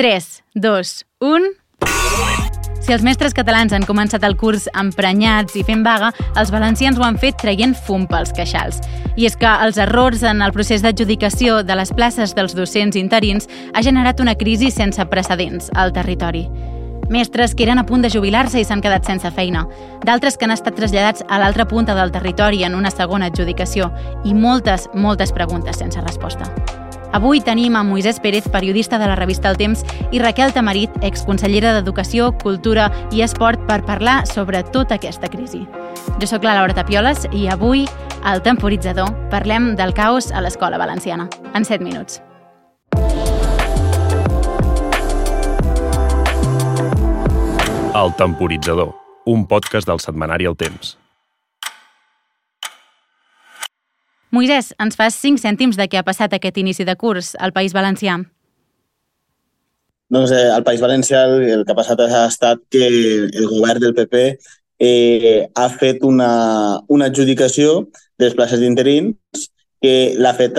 3, 2, 1... Si els mestres catalans han començat el curs emprenyats i fent vaga, els valencians ho han fet traient fum pels queixals. I és que els errors en el procés d'adjudicació de les places dels docents interins ha generat una crisi sense precedents al territori. Mestres que eren a punt de jubilar-se i s'han quedat sense feina. D'altres que han estat traslladats a l'altra punta del territori en una segona adjudicació. I moltes, moltes preguntes sense resposta. Avui tenim a Moisès Pérez, periodista de la revista El Temps, i Raquel Tamarit, exconsellera d'Educació, Cultura i Esport, per parlar sobre tota aquesta crisi. Jo sóc la Laura Tapioles i avui, al Temporitzador, parlem del caos a l'escola valenciana. En 7 minuts. El Temporitzador, un podcast del setmanari El Temps. Moisès, ens fas 5 cèntims de què ha passat aquest inici de curs al País Valencià. Doncs eh, al País Valencià el, el que ha passat ha estat que el govern del PP eh, ha fet una, una adjudicació de les places d'interins que l'ha fet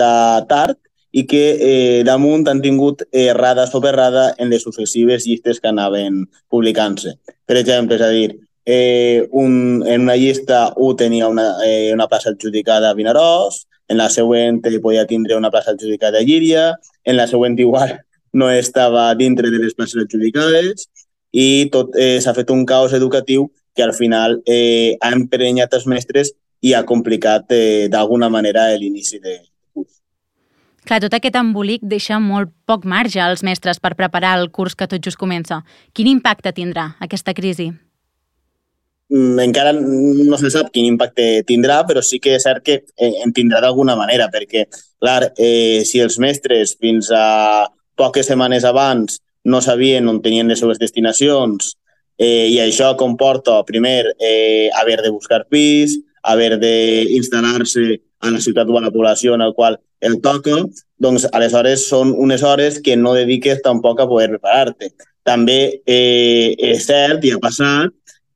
tard i que eh, damunt han tingut errada sobre errada en les successives llistes que anaven publicant-se. Per exemple, és a dir, eh, un, en una llista un tenia una, eh, una plaça adjudicada a Vinaròs, en la següent podia tindre una plaça adjudicada a Llíria, en la següent igual no estava dintre de les places adjudicades i tot eh, s'ha fet un caos educatiu que al final eh, ha emprenyat els mestres i ha complicat eh, d'alguna manera l'inici de curs. Clar, tot aquest embolic deixa molt poc marge als mestres per preparar el curs que tot just comença. Quin impacte tindrà aquesta crisi? Mm, encara no se sap quin impacte tindrà, però sí que és cert que eh, en tindrà d'alguna manera, perquè, clar, eh, si els mestres fins a poques setmanes abans no sabien on tenien les seves destinacions eh, i això comporta, primer, eh, haver de buscar pis, haver d'instal·lar-se a la ciutat o a la població en el qual el toca, doncs aleshores són unes hores que no dediques tampoc a poder preparar-te. També eh, és cert i ha passat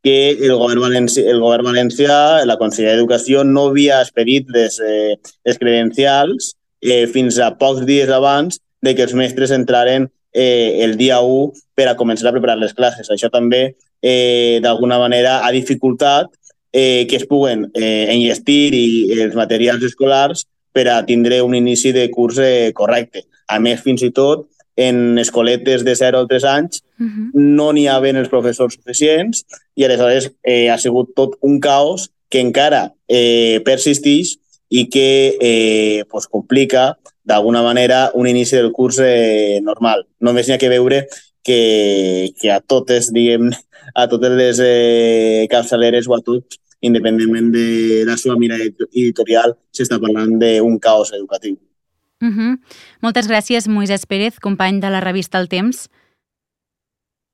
que el govern, valencià, el govern valencià, la Conselleria d'Educació, no havia expedit les, eh, les credencials eh, fins a pocs dies abans de que els mestres entraren eh, el dia 1 per a començar a preparar les classes. Això també, eh, d'alguna manera, ha dificultat eh, que es puguen eh, enllestir i els materials escolars per a tindre un inici de curs eh, correcte. A més, fins i tot, en escoletes de 0 o 3 anys uh -huh. no n'hi havien els professors suficients i aleshores eh, ha sigut tot un caos que encara eh, persisteix i que eh, pues, complica d'alguna manera un inici del curs eh, normal. Només n'hi ha que veure que, que a totes, diguem, a totes les eh, capçaleres o a tots, independentment de la seva mira editorial, s'està parlant d'un caos educatiu. Uh -huh. Moltes gràcies, Moisès Pérez, company de la revista El Temps.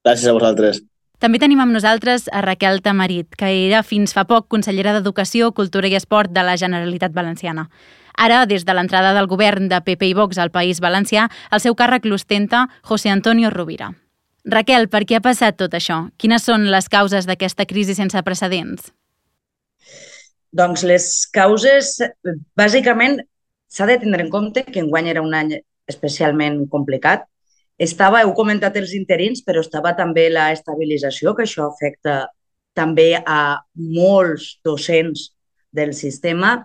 Gràcies a vosaltres. També tenim amb nosaltres a Raquel Tamarit, que era fins fa poc consellera d'Educació, Cultura i Esport de la Generalitat Valenciana. Ara, des de l'entrada del govern de PP i Vox al País Valencià, el seu càrrec l'ostenta José Antonio Rovira. Raquel, per què ha passat tot això? Quines són les causes d'aquesta crisi sense precedents? Doncs les causes, bàsicament, S'ha de tindre en compte que enguany era un any especialment complicat. Estava, heu comentat els interins, però estava també la estabilització, que això afecta també a molts docents del sistema.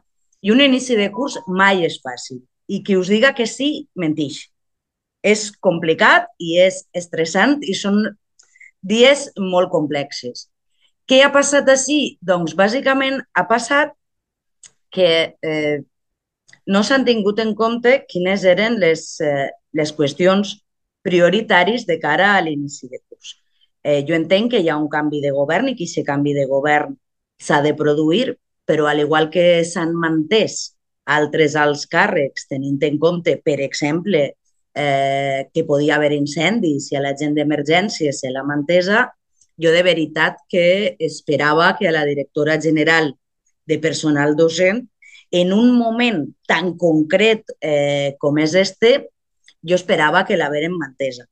I un inici de curs mai és fàcil. I qui us diga que sí, mentix. És complicat i és estressant i són dies molt complexes. Què ha passat així? Doncs bàsicament ha passat que eh, no s'han tingut en compte quines eren les, eh, les qüestions prioritaris de cara a l'inici de curs. Eh, jo entenc que hi ha un canvi de govern i que aquest canvi de govern s'ha de produir, però al igual que s'han mantès altres alts càrrecs, tenint en compte, per exemple, eh, que podia haver incendis i a la gent d'emergència se la mantesa, jo de veritat que esperava que a la directora general de personal docent en un moment tan concret eh, com és este, jo esperava que la veren mantesa.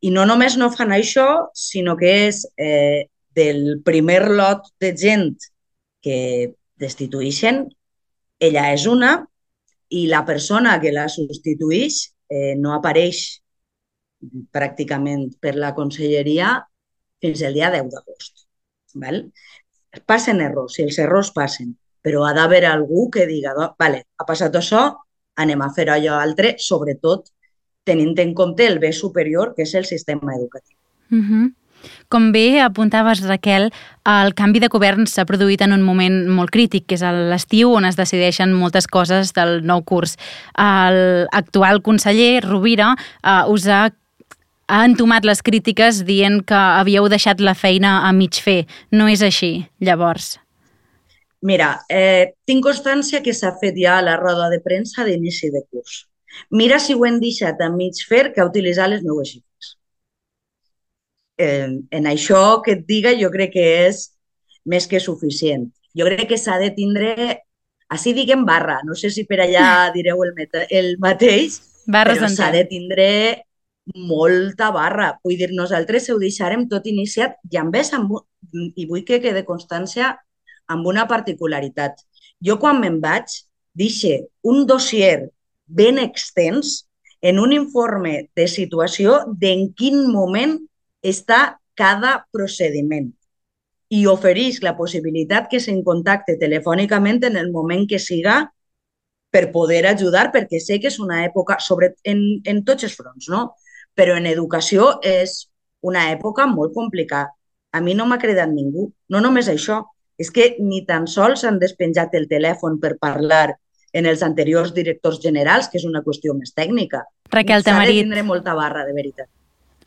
I no només no fan això, sinó que és eh, del primer lot de gent que destitueixen, ella és una i la persona que la substitueix eh, no apareix. pràcticament per la conselleria fins el dia 10 d'agost. Passen errors, si els errors passen, però ha d'haver algú que diga, vale, ha passat això, anem a fer allò altre, sobretot tenint en compte el bé superior que és el sistema educatiu. Mm -hmm. Com bé apuntaves, Raquel, el canvi de govern s'ha produït en un moment molt crític, que és l'estiu on es decideixen moltes coses del nou curs. L'actual conseller, Rovira, eh, us ha ha entomat les crítiques dient que havíeu deixat la feina a mig fer. No és així, llavors? Mira, eh, tinc constància que s'ha fet ja la roda de premsa d'inici de curs. Mira si ho hem deixat a mig fer que utilitzar les meues xifres. Eh, en això que et diga jo crec que és més que suficient. Jo crec que s'ha de tindre, així diguem barra, no sé si per allà direu el, el mateix, Barres però s'ha de tindre molta barra. Vull dir, nosaltres ho deixarem tot iniciat i a més, amb, i vull que quede constància amb una particularitat. Jo quan me'n vaig, deixe un dossier ben extens en un informe de situació d'en quin moment està cada procediment i ofereix la possibilitat que se'n contacte telefònicament en el moment que siga per poder ajudar, perquè sé que és una època, sobre, en, en tots els fronts, no? però en educació és una època molt complicada. A mi no m'ha credat ningú. No només això, és que ni tan sols han despenjat el telèfon per parlar en els anteriors directors generals, que és una qüestió més tècnica. Raquel Tamarit. S'ha de tindre molta barra, de veritat.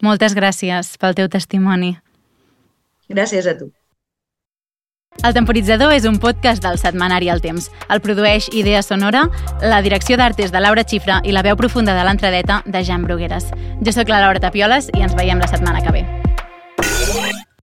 Moltes gràcies pel teu testimoni. Gràcies a tu. El Temporitzador és un podcast del setmanari El Temps. El produeix Idea Sonora, la direcció d'art és de Laura Xifra i la veu profunda de l'entradeta de Jan Brugueres. Jo sóc la Laura Tapioles i ens veiem la setmana que ve.